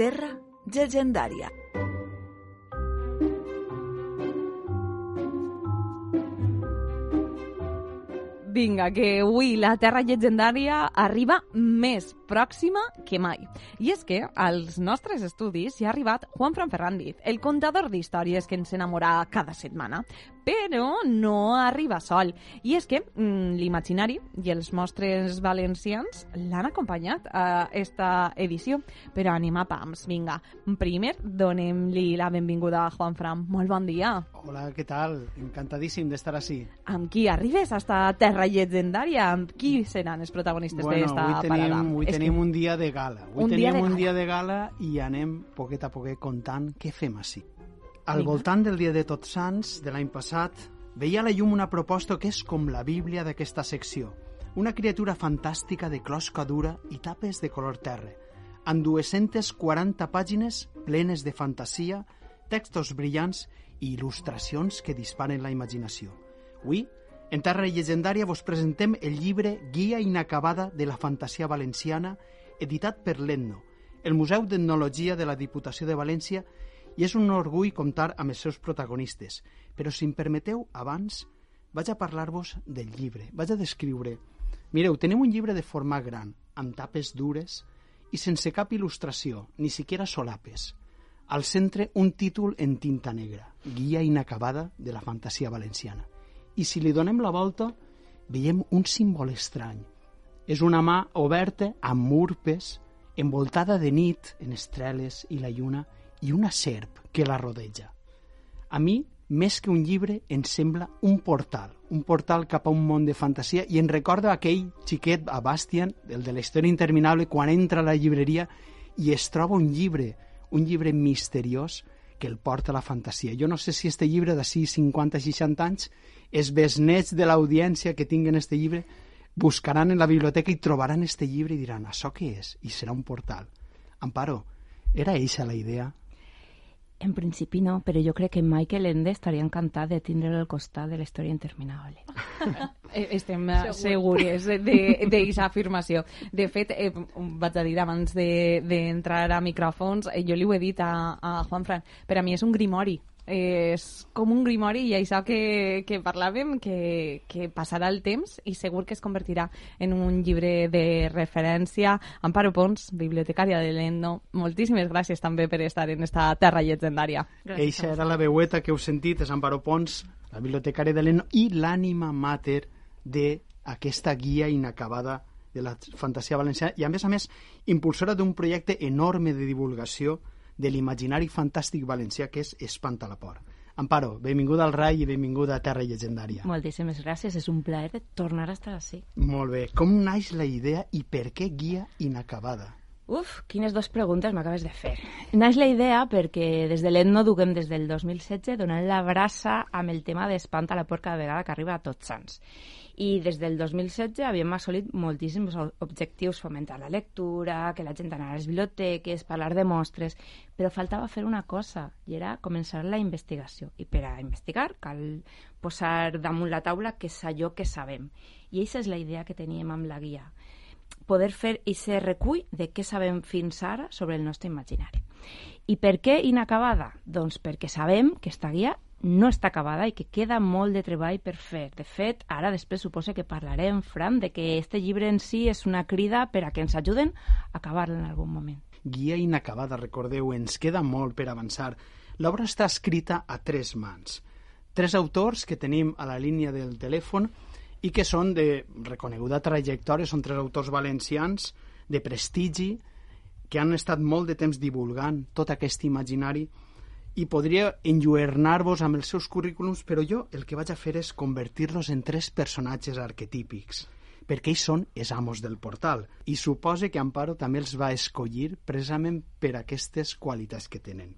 Terra Llegendària. Vinga, que avui la Terra Llegendària arriba més pròxima que mai. I és que als nostres estudis hi ha arribat Juan Fran Ferrandiz, el contador d'històries que ens enamora cada setmana. Però no arriba sol. I és que mm, l'imaginari i els mostres valencians l'han acompanyat a esta edició. Però anem a pams, vinga. Primer, donem-li la benvinguda a Juan Fran. Molt bon dia. Hola, què tal? Encantadíssim d'estar així. Amb qui arribes a esta terra llegendària? Amb qui seran els protagonistes bueno, d'esta tenim, parada? avui És tenim un dia de gala. Avui Un tenim dia un gala. dia de gala i anem poquet a poquet contant què fem així. Al Vinga. voltant del dia de Tots Sants de l'any passat, veia a la llum una proposta que és com la Bíblia d'aquesta secció. Una criatura fantàstica de closca dura i tapes de color terra, amb 240 pàgines plenes de fantasia, textos brillants i il·lustracions que disparen la imaginació. Avui, en Terra Llegendària, vos presentem el llibre Guia inacabada de la fantasia valenciana, editat per l'Etno, el Museu d'Etnologia de la Diputació de València, i és un orgull comptar amb els seus protagonistes. Però, si em permeteu, abans vaig a parlar-vos del llibre, vaig a descriure. Mireu, tenim un llibre de forma gran, amb tapes dures i sense cap il·lustració, ni siquiera solapes. Al centre, un títol en tinta negra, Guia inacabada de la fantasia valenciana. I si li donem la volta, veiem un símbol estrany. És una mà oberta amb urpes, envoltada de nit en estreles i la lluna, i una serp que la rodeja. A mi, més que un llibre, em sembla un portal, un portal cap a un món de fantasia i em recorda aquell xiquet a Bastian, el de la història interminable, quan entra a la llibreria i es troba un llibre, un llibre misteriós que el porta a la fantasia. Jo no sé si este llibre d'ací 50-60 anys els besnets de l'audiència que tinguen este llibre buscaran en la biblioteca i trobaran este llibre i diran, això què és? I serà un portal. Amparo, era eixa la idea? En principi no, però jo crec que Michael Ende estaria encantat de tindre'l al costat de la història interminable. Eh, Estem Segur. segures d'aquesta afirmació. De fet, eh, vaig a dir abans d'entrar de, d'entrar a micròfons, eh, jo li ho he dit a, a Juan Fran, per a mi és un grimori. És com un grimori i això que, que parlàvem, que, que passarà el temps i segur que es convertirà en un llibre de referència. Amparo Pons, bibliotecària de l'Endo, moltíssimes gràcies també per estar en esta terra llegendària. Eixa era la veueta que heu sentit, és Amparo Pons, la bibliotecària de l'Eno, i l'ànima mater d'aquesta guia inacabada de la fantasia valenciana i, a més a més, impulsora d'un projecte enorme de divulgació de l'imaginari fantàstic valencià que és Espanta la por. Amparo, benvinguda al RAI i benvinguda a Terra Llegendària. Moltíssimes gràcies, és un plaer tornar a estar així. Molt bé. Com naix la idea i per què guia inacabada? Uf, quines dues preguntes m'acabes de fer. Naix la idea perquè des de l'Etno duguem des del 2016 donant la brassa amb el tema d'Espanta la por cada vegada que arriba a Tots Sants. I des del 2016 havíem assolit moltíssims objectius, fomentar la lectura, que la gent anara a les biblioteques, parlar de mostres, però faltava fer una cosa, i era començar la investigació. I per a investigar cal posar damunt la taula què és allò que sabem. I aquesta és la idea que teníem amb la guia poder fer aquest recull de què sabem fins ara sobre el nostre imaginari. I per què inacabada? Doncs perquè sabem que esta guia no està acabada i que queda molt de treball per fer. De fet, ara després suposa que parlarem, Fran, de que este llibre en si és una crida per a que ens ajuden a acabar-lo en algun moment. Guia inacabada, recordeu, ens queda molt per avançar. L'obra està escrita a tres mans. Tres autors que tenim a la línia del telèfon i que són de reconeguda trajectòria, són tres autors valencians de prestigi que han estat molt de temps divulgant tot aquest imaginari i podria enlluernar-vos amb els seus currículums, però jo el que vaig a fer és convertir-los en tres personatges arquetípics perquè ells són els amos del portal i suposa que Amparo també els va escollir precisament per aquestes qualitats que tenen.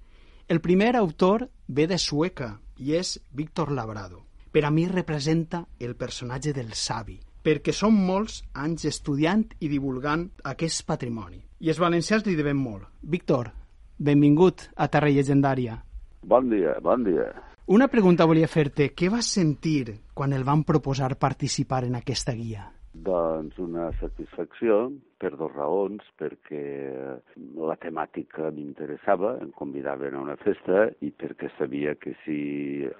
El primer autor ve de Sueca i és Víctor Labrado. Per a mi representa el personatge del savi, perquè són molts anys estudiant i divulgant aquest patrimoni. I els valencians li devem molt. Víctor, benvingut a Terra Llegendària. Bon dia, bon dia. Una pregunta volia fer-te. Què vas sentir quan el van proposar participar en aquesta guia? Doncs una satisfacció per dues raons, perquè la temàtica m'interessava, em convidaven a una festa i perquè sabia que si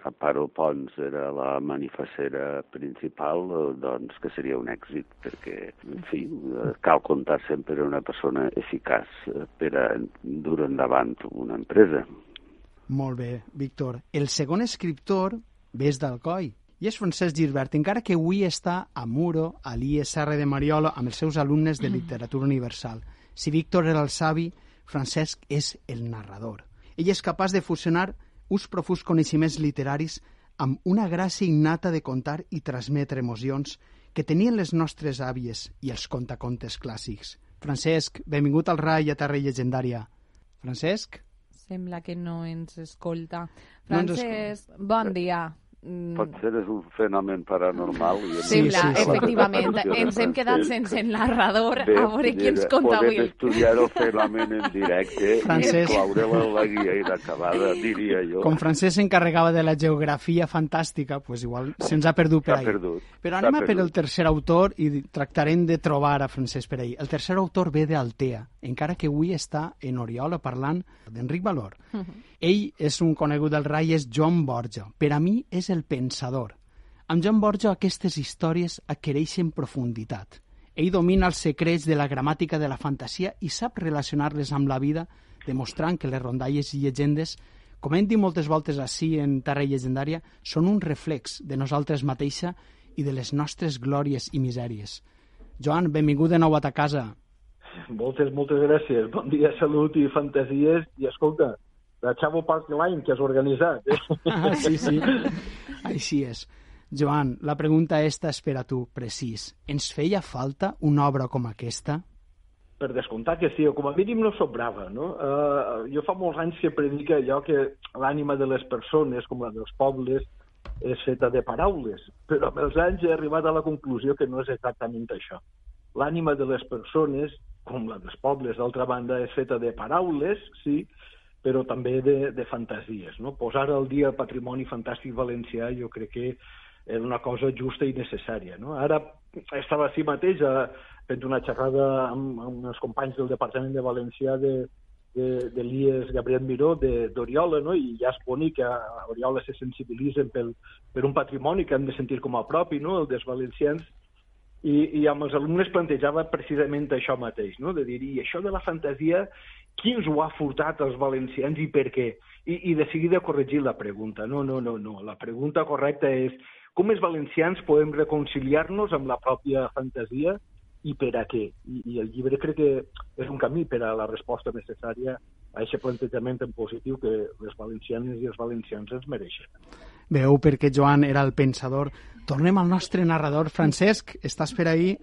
Amparo Pons era la manifacera principal, doncs que seria un èxit, perquè, en fi, cal comptar sempre una persona eficaç per a dur endavant una empresa. Molt bé, Víctor. El segon escriptor ve d'Alcoi, i és Francesc Gilbert, encara que avui està a Muro, a l'ISR de Mariola, amb els seus alumnes de literatura universal. Si Víctor era el savi, Francesc és el narrador. Ell és capaç de fusionar uns profus coneixements literaris amb una gràcia innata de contar i transmetre emocions que tenien les nostres àvies i els contacontes clàssics. Francesc, benvingut al RAI a Terra Llegendària. Francesc? Sembla que no ens escolta. No ens Francesc, bon dia. Mm, Potser és un fenomen paranormal. I Sembla, sí, sí. efectivament. Ens hem quedat sense el narrador. Bé, a veure qui ens conta podem avui. estudiar el fenomen en directe Francesc. i incloure-la en la guia inacabada, diria jo. Com Francesc s'encarregava de la geografia fantàstica, pues igual se'ns ha perdut per ahí. perdut. Però anem a per el tercer autor i tractarem de trobar a Francesc per ahí. El tercer autor ve d'Altea, encara que avui està en Oriola parlant d'Enric Valor. Ell és un conegut del Rai, és Joan Borja. Per a mi és el pensador. Amb Joan Borja aquestes històries adquireixen profunditat. Ell domina els secrets de la gramàtica de la fantasia i sap relacionar-les amb la vida, demostrant que les rondalles i llegendes, com hem dit moltes voltes així en Terra Llegendària, són un reflex de nosaltres mateixa i de les nostres glòries i misèries. Joan, benvingut de nou a ta casa. Moltes, moltes gràcies. Bon dia, salut i fantasies. I escolta, la Chavo Park Line que has organitzat. Eh? Ah, sí, sí. Així és. Joan, la pregunta esta és per a tu, precís. Ens feia falta una obra com aquesta? Per descomptar que sí, o com a mínim no sobrava, no? Uh, jo fa molts anys que predica allò que l'ànima de les persones, com la dels pobles, és feta de paraules, però amb els anys he arribat a la conclusió que no és exactament això. L'ànima de les persones, com la dels pobles, d'altra banda, és feta de paraules, sí, però també de, de fantasies. No? Posar al dia el patrimoni fantàstic valencià jo crec que era una cosa justa i necessària. No? Ara estava així mateix eh, fent una xerrada amb, amb els companys del Departament de Valencià de, de, de l'IES Gabriel Miró d'Oriola, no? i ja és bonic que a Oriola se sensibilitzen pel, per un patrimoni que hem de sentir com a propi, no? el dels valencians, i, i amb els alumnes plantejava precisament això mateix, no? de dir, i això de la fantasia, qui ens ho ha furtat als valencians i per què? I, i de seguida corregir la pregunta. No, no, no, no. La pregunta correcta és com els valencians podem reconciliar-nos amb la pròpia fantasia i per a què? I, I el llibre crec que és un camí per a la resposta necessària a aquest plantejament en positiu que les valencianes i els valencians ens mereixen. Veu perquè Joan era el pensador. Tornem al nostre narrador. Francesc, estàs per ahí?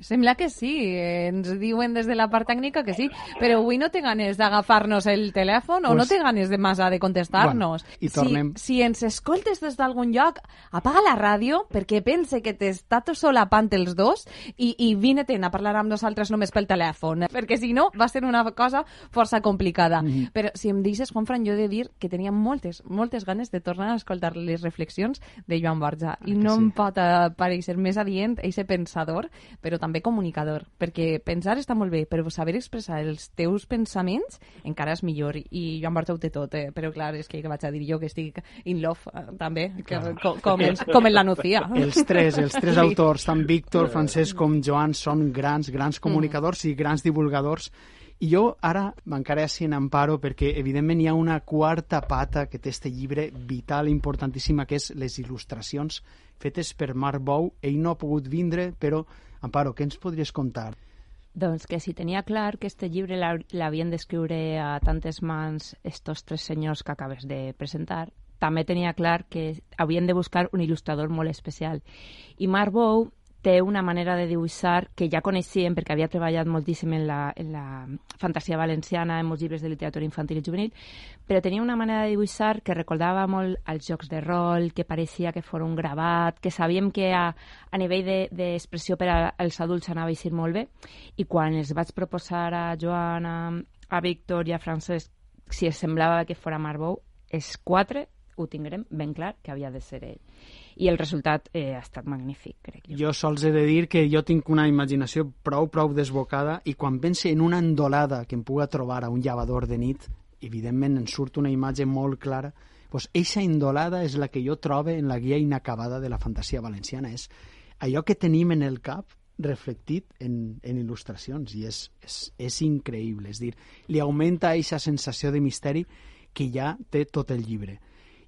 Sembla que sí, eh, ens diuen des de la part tècnica que sí, però avui no té ganes d'agafar-nos el telèfon o Pues- no té ganes de massa de contestar-nos. Bueno, i tornem. Si, si ens escoltes des d'algun lloc, apaga la ràdio perquè pense que t'està tot solapant els dos i, i vine-te'n a parlar amb nosaltres només pel telèfon, perquè si no va ser una cosa força complicada. Mhm. Però si em deixes, Juanfran, jo he de dir que tenia moltes, moltes ganes de tornar a escoltar les reflexions de Joan Borja i que no sí? em pot aparèixer més adient eixe pensador, però també comunicador, perquè pensar està molt bé, però saber expressar els teus pensaments encara és millor, i Joan Borja ho té tot, eh? però clar, és que vaig a dir jo que estic in love, eh, també, que, com, com, el, com en la Nucía. Els tres, els tres Sí. autors, tant Víctor, Francesc com Joan, són grans, grans comunicadors i grans divulgadors. I jo ara m'encaré així en Amparo perquè, evidentment, hi ha una quarta pata que té este llibre vital, importantíssima, que és les il·lustracions fetes per Marc Bou. Ell no ha pogut vindre, però, Amparo, què ens podries contar? Doncs que si tenia clar que este llibre l'ha- l'havien d'escriure a tantes mans estos tres senyors que acabes de presentar, també tenia clar que havien de buscar un il·lustrador molt especial. I Marc Bou té una manera de dibuixar que ja coneixíem perquè havia treballat moltíssim en la, en la fantasia valenciana, en molts llibres de literatura infantil i juvenil, però tenia una manera de dibuixar que recordava molt als jocs de rol, que pareixia que fos un gravat, que sabíem que a, a nivell de- d'expressió de, per als adults anava a eixir molt bé, i quan els vaig proposar a Joan, a, Víctor i a Francesc si es semblava que fora Marbou, els quatre ho tinguem ben clar que havia de ser ell. I el resultat eh, ha estat magnífic, crec jo. Jo sols he de dir que jo tinc una imaginació prou, prou desbocada i quan pense en una endolada que em puga trobar a un llevador de nit, evidentment en surt una imatge molt clara, doncs eixa endolada és la que jo trobe en la guia inacabada de la fantasia valenciana. És allò que tenim en el cap reflectit en, en il·lustracions i és, és, és increïble. És dir, li augmenta aquesta sensació de misteri que ja té tot el llibre.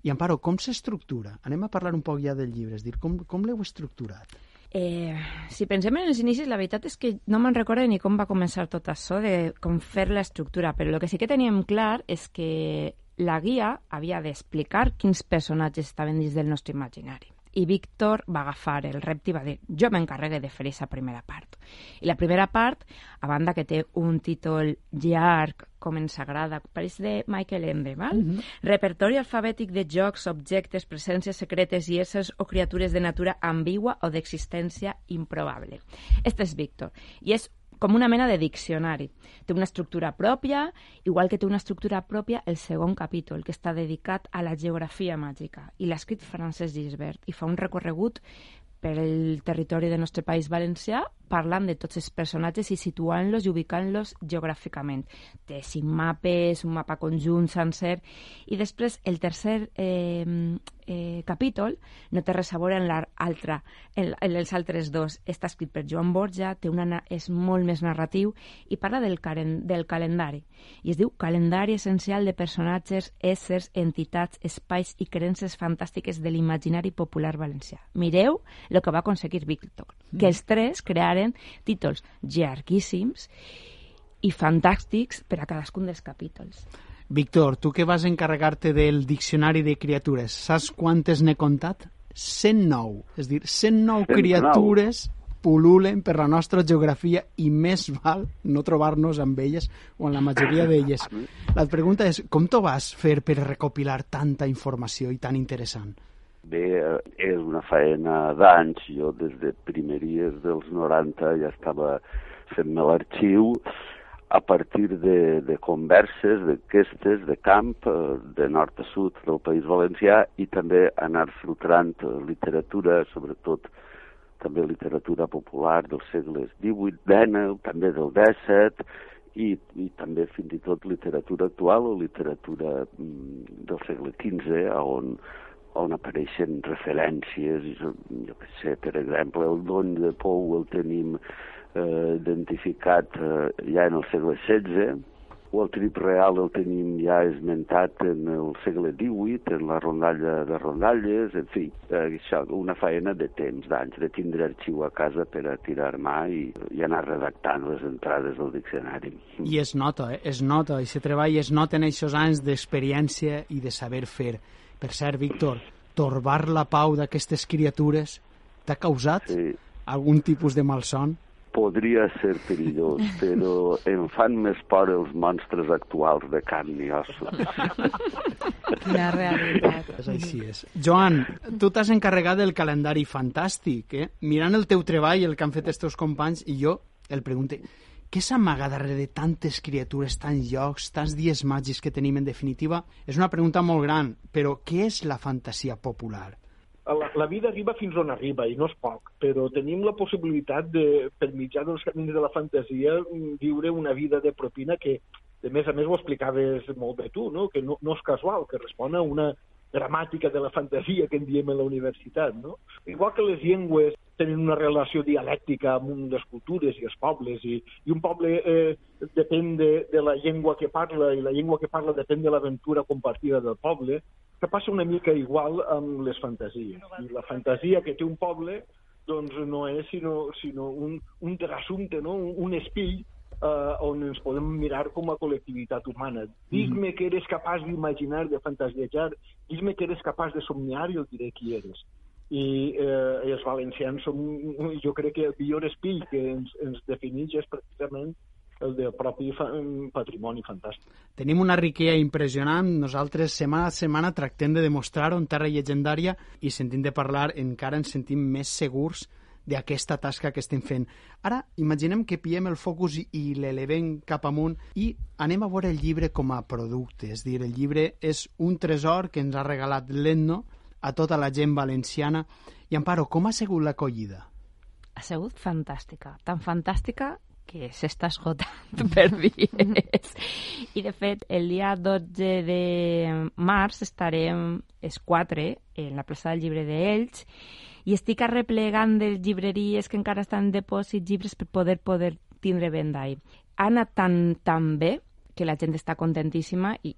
I Amparo, com s'estructura? Anem a parlar un poc ja del llibre, és dir, com, com l'heu estructurat? Eh, si pensem en els inicis, la veritat és que no me'n recordo ni com va començar tot això, de com fer l'estructura, però el que sí que teníem clar és que la guia havia d'explicar quins personatges estaven dins del nostre imaginari i Víctor va agafar el repte i va dir jo m'encarregue de fer aquesta primera part. I la primera part, a banda que té un títol llarg, com ens agrada, pareix de Michael Ende, val? Mm -hmm. Repertori alfabètic de jocs, objectes, presències secretes i éssers o criatures de natura ambigua o d'existència improbable. Este és Víctor. I és com una mena de diccionari. Té una estructura pròpia, igual que té una estructura pròpia el segon capítol, que està dedicat a la geografia màgica. I l'ha escrit Francesc Gisbert i fa un recorregut per el territori del nostre país valencià parlant de tots els personatges i situant-los i ubicant-los geogràficament. Té cinc mapes, un mapa conjunt sencer, i després el tercer eh, eh, capítol no té res a veure en l'altre, en, en els altres dos. Està escrit per Joan Borja, té una, és molt més narratiu i parla del, caren, del calendari. I es diu Calendari essencial de personatges, éssers, entitats, espais i creences fantàstiques de l'imaginari popular valencià. Mireu el que va aconseguir Víctor, que els tres crearen títols llarguíssims i fantàstics per a cadascun dels capítols. Víctor, tu que vas encarregar-te del diccionari de criatures, saps quantes n'he contat? 109. És dir, 109 criatures pululen per la nostra geografia i més val no trobar-nos amb elles o en la majoria d'elles. La pregunta és, com t'ho vas fer per recopilar tanta informació i tan interessant? Bé, eh, és una feina d'anys. Jo des de primeries dels 90 ja estava fent-me l'arxiu a partir de, de converses d'aquestes de camp, eh, de nord a sud del País Valencià i també anar filtrant eh, literatura, sobretot també literatura popular dels segles XVIII, XIX, també del XVII, i, i també fins i tot literatura actual o literatura mm, del segle XV, on, on apareixen referències, jo, què sé, per exemple, el don de Pou el tenim eh, identificat eh, ja en el segle XVI, o el trip real el tenim ja esmentat en el segle XVIII, en la rondalla de rondalles, en fi, eh, això, una feina de temps, d'anys, de tindre arxiu a casa per a tirar mà i, i anar redactant les entrades del diccionari. I es nota, eh? es nota, i se treballa, es nota en aquests anys d'experiència i de saber fer. Per cert, Víctor, torbar la pau d'aquestes criatures t'ha causat sí. algun tipus de malson? podria ser perillós, però em fan més por els monstres actuals de carn i ossos. Quina realitat. És així és. Joan, tu t'has encarregat del calendari fantàstic, eh? Mirant el teu treball, el que han fet els teus companys, i jo el pregunte, què s'amaga darrere de tantes criatures, tants llocs, tants dies màgics que tenim en definitiva? És una pregunta molt gran, però què és la fantasia popular? la, la vida arriba fins on arriba, i no és poc, però tenim la possibilitat de, per mitjà dels camins de la fantasia, viure una vida de propina que, de més a més, ho explicaves molt bé tu, no? que no, no és casual, que respon a una gramàtica de la fantasia que en diem a la universitat. No? Igual que les llengües tenen una relació dialèctica amb les cultures i els pobles, i, i un poble eh, depèn de, de la llengua que parla, i la llengua que parla depèn de l'aventura compartida del poble, que passa una mica igual amb les fantasies. I la fantasia que té un poble doncs no és sinó, sinó un, un trassumpte, no? un, un espill eh, on ens podem mirar com a col·lectivitat humana. Dis-me que eres capaç d'imaginar, de fantasiejar, dis-me que eres capaç de somniar i jo diré qui eres. I eh, els valencians som, jo crec que el millor espill que ens, ens defineix és precisament el del propi fa patrimoni fantàstic. Tenim una riquea impressionant. Nosaltres setmana a setmana tractem de demostrar-ho en Terra Llegendària i sentint de parlar encara ens sentim més segurs d'aquesta tasca que estem fent. Ara, imaginem que pillem el focus i, i l'elevem cap amunt i anem a veure el llibre com a producte. És dir, el llibre és un tresor que ens ha regalat l'Etno a tota la gent valenciana. I, Amparo, com ha sigut l'acollida? Ha sigut fantàstica. Tan fantàstica que s'està esgotant per dies. I, de fet, el dia 12 de març estarem els quatre en la plaça del llibre d'Ells i estic arreplegant de llibreries que encara estan en depòsit llibres per poder poder tindre venda ahí. Ha anat tan, tan bé que la gent està contentíssima i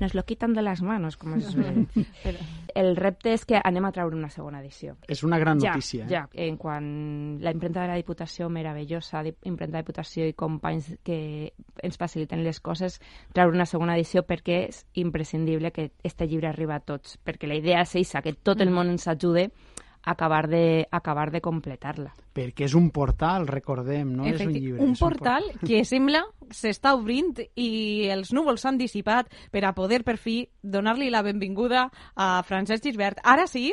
nos lo quitan de les manos, com es dir. El repte és que anem a treure una segona edició. És una gran Ja, notícia. ja. En quan la impremta de la Diputació, meravellosa impremta de Diputació i companys que ens faciliten les coses, treure una segona edició perquè és imprescindible que este llibre arriba a tots, perquè la idea és eixa, que tot el món ens ajude acabar de, acabar de completar-la. Perquè és un portal, recordem, no és un Efecti- llibre. un portal que sembla s'està obrint i els núvols s'han dissipat per a poder per fi donar-li la benvinguda a Francesc Gisbert. Ara sí,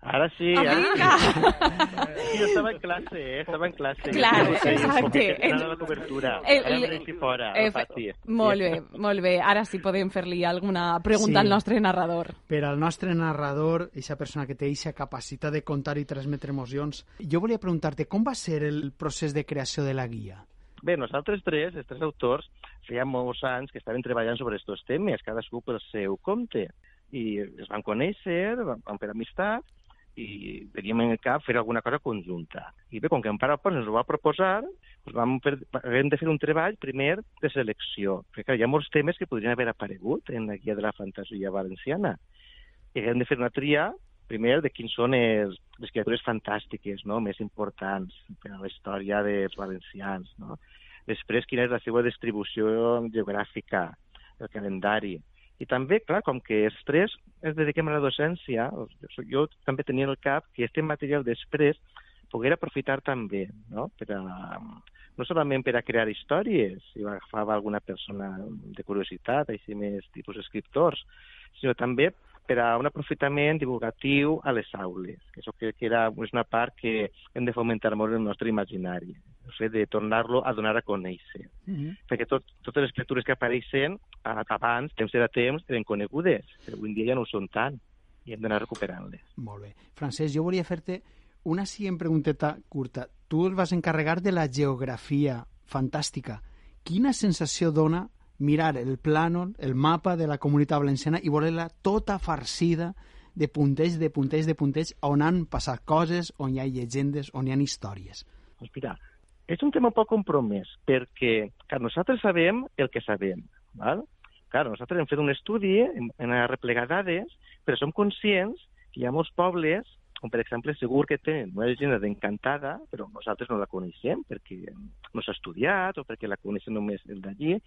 Ara sí, Ah, ara vinga. sí. Jo estava en classe, eh? Estava en classe. Clar, Jo sé, exacte. com que anava a la cobertura. El- Ara el- em deixi fora, Eh, el pati. molt bé, molt bé. Ara sí podem fer-li alguna pregunta Sí. al nostre narrador. per al nostre narrador, aquesta persona que té aquesta capacitat de contar i transmetre emocions, jo volia preguntar-te com va ser el procés de creació de la guia? Bé, nosaltres tres, els tres autors, feia molts anys que estaven treballant sobre aquests temes, cadascú pel seu compte. I es van conèixer, van fer amistat, i teníem en el cap fer alguna cosa conjunta. I bé, com que en Pare Pons ens ho va proposar, doncs vam fer, hem de fer un treball primer de selecció, perquè hi ha molts temes que podrien haver aparegut en la guia de la fantasia valenciana. I hem de fer una tria, primer, de quins són els, les criatures fantàstiques no? més importants per a la història dels valencians. No? Després, quina és la seva distribució geogràfica, el calendari. I també, clar, com que els tres ens dediquem a la docència, jo, jo també tenia el cap que aquest material després poguera aprofitar també, no? Per a, no solament per a crear històries, si agafava alguna persona de curiositat, així més tipus escriptors, sinó també per a un aprofitament divulgatiu a les aules, això crec que era, és una part que hem de fomentar molt en el nostre imaginari, o sigui, de tornar-lo a donar a conèixer Mm -hmm. perquè tot, totes les criatures que apareixen abans, temps era temps, eren conegudes, però avui dia ja no ho són tant i hem d'anar recuperant-les. Molt bé. Francesc, jo volia fer-te una siguiente pregunteta curta. Tu et vas encarregar de la geografia fantàstica. Quina sensació dona mirar el plànol, el mapa de la comunitat valenciana i voler-la tota farcida de puntets, de puntets, de puntets, on han passat coses, on hi ha llegendes, on hi ha històries. Doncs mira, és un tema poc compromès, perquè clar, nosaltres sabem el que sabem. Val? Clar, nosaltres hem fet un estudi, hem, hem arreplegat dades, però som conscients que hi ha molts pobles com per exemple segur que tenen una llegenda d'encantada, però nosaltres no la coneixem perquè no s'ha estudiat o perquè la coneixen només el d'allí.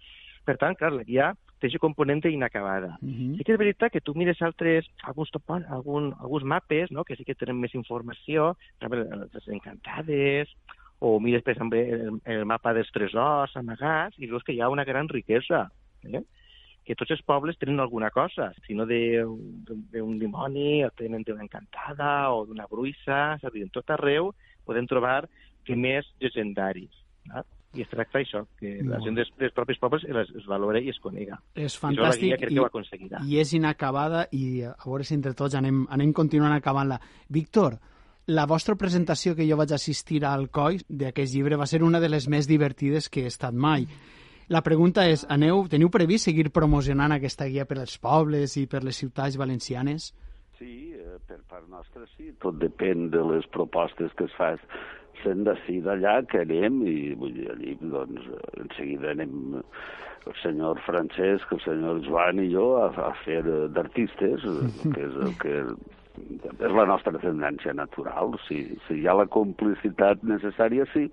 Per tant, clar, la guia té aquest component inacabada. Mm -hmm. Sí que és veritat que tu mires altres, alguns, topon, algun, alguns mapes no? que sí que tenen més informació, les encantades, o mires, per exemple, el, el mapa dels tresors amagats, i veus que hi ha una gran riquesa. Eh? Que tots els pobles tenen alguna cosa, si no d'un dimoni, o tenen d'una encantada, o d'una bruixa, és a dir, en tot arreu podem trobar temers llegendaris. No? I es tracta això, que la gent dels, dels propis pobles es, es valora i es conega. És I fantàstic guia crec i, que ho aconseguirà. i és inacabada i a veure si entre tots anem, anem continuant acabant-la. Víctor, la vostra presentació que jo vaig assistir al COI d'aquest llibre va ser una de les més divertides que he estat mai. La pregunta és, aneu, teniu previst seguir promocionant aquesta guia per als pobles i per les ciutats valencianes? Sí, eh, per part nostra sí. Tot depèn de les propostes que es fas sent d'ací d'allà que anem i vull dir, allí doncs en seguida anem el senyor Francesc, el senyor Joan i jo a, a fer eh, d'artistes, eh, que és el que és la nostra tendència natural. Si, si hi ha la complicitat necessària, sí.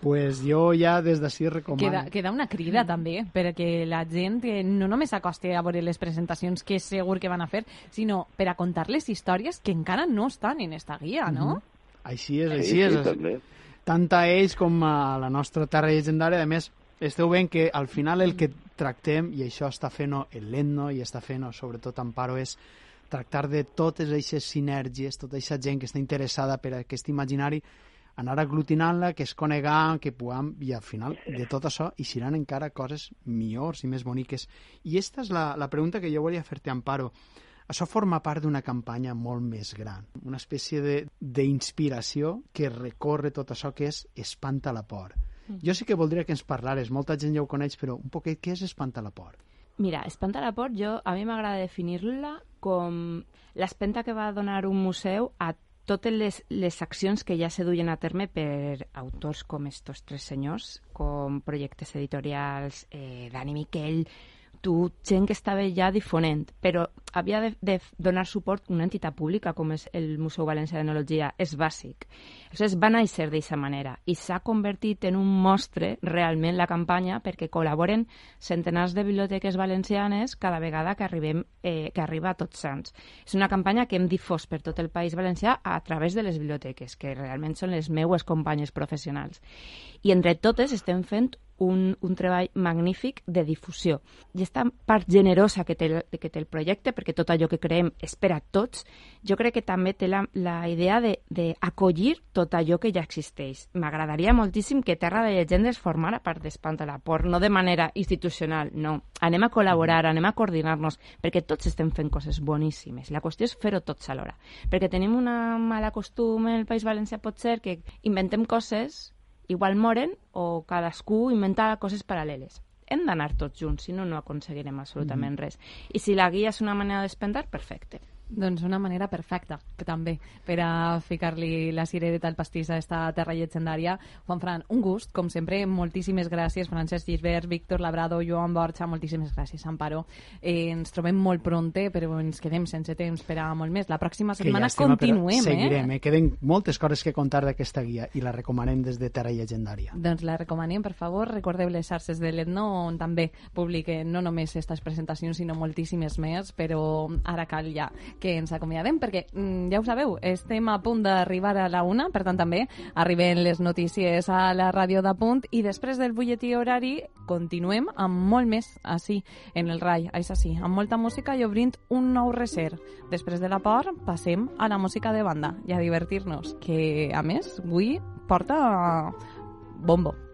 Pues jo ja des d'ací recomano. Queda, queda una crida també, perquè la gent que no només s'acosti a veure les presentacions que segur que van a fer, sinó per a contar les històries que encara no estan en esta guia, no? Mhm. Així és, Sí, així sí, és. també. Tant a ells com a la nostra terra llegendària. A més, esteu veient que al final el que tractem, i això està fent el Lenno i està fent sobretot Amparo, és tractar de totes aquestes sinergies, tota aquesta gent que està interessada per aquest imaginari, anar aglutinant-la, que es conegant, que puguem, i al final de tot això eixiran encara coses millors i més boniques. I aquesta és la, la pregunta que jo volia fer-te, Amparo. Això forma part d'una campanya molt més gran, una espècie d'inspiració que recorre tot això que és Espanta la por. Mm. Jo sí que voldria que ens parlares, molta gent ja ho coneix, però un poquet, què és Espanta la por? Mira, Espanta la por, jo, a mi m'agrada definir-la com l'espenta que va donar un museu a totes les, les accions que ja se duien a terme per autors com estos tres senyors, com projectes editorials, eh, Dani Miquel, tu, gent que estava ja difonent, però havia de, de donar suport a una entitat pública com és el Museu Valencià d'Enologia, és bàsic. Aleshores, va néixer d'aquesta manera i s'ha convertit en un mostre realment la campanya perquè col·laboren centenars de biblioteques valencianes cada vegada que, arribem, eh, que arriba a Tots Sants. És una campanya que hem difós per tot el País Valencià a través de les biblioteques, que realment són les meues companyes professionals. I entre totes estem fent un, un treball magnífic de difusió. I aquesta part generosa que té, que té el projecte, perquè tot allò que creem és per a tots, jo crec que també té la, la idea d'acollir tot allò que ja existeix. M'agradaria moltíssim que Terra de Llegendes formara part d'Espanta la Por, no de manera institucional, no. Anem a col·laborar, anem a coordinar-nos, perquè tots estem fent coses boníssimes. La qüestió és fer-ho tots alhora. Perquè tenim una mala costum en el País Valencià, pot ser que inventem coses igual moren o cadascú inventa coses paral·leles. Hem d'anar tots junts, si no, no aconseguirem absolutament mm -hmm. res. I si la guia és una manera d'espendar, perfecte. Doncs una manera perfecta, que també, per a ficar-li la cirereta al pastís a esta terra llegendària. Juan Fran, un gust, com sempre, moltíssimes gràcies, Francesc Gisbert, Víctor Labrado, Joan Borja, moltíssimes gràcies, Amparo. Eh, ens trobem molt pronte, però ens quedem sense temps per a molt més. La pròxima setmana llàstima, continuem, seguirem, eh? eh? Queden moltes coses que contar d'aquesta guia i la recomanem des de Terra Llegendària. Doncs la recomanem, per favor. Recordeu les xarxes de l'Etno, on també publiquen no només aquestes presentacions, sinó moltíssimes més, però ara cal ja que ens acomiadem perquè, mm, ja ho sabeu, estem a punt d'arribar a la una, per tant també arriben les notícies a la ràdio de punt i després del butlletí horari continuem amb molt més així en el RAI, és així, amb molta música i obrint un nou recer. Després de la por passem a la música de banda i a divertir-nos, que a més avui porta bombo.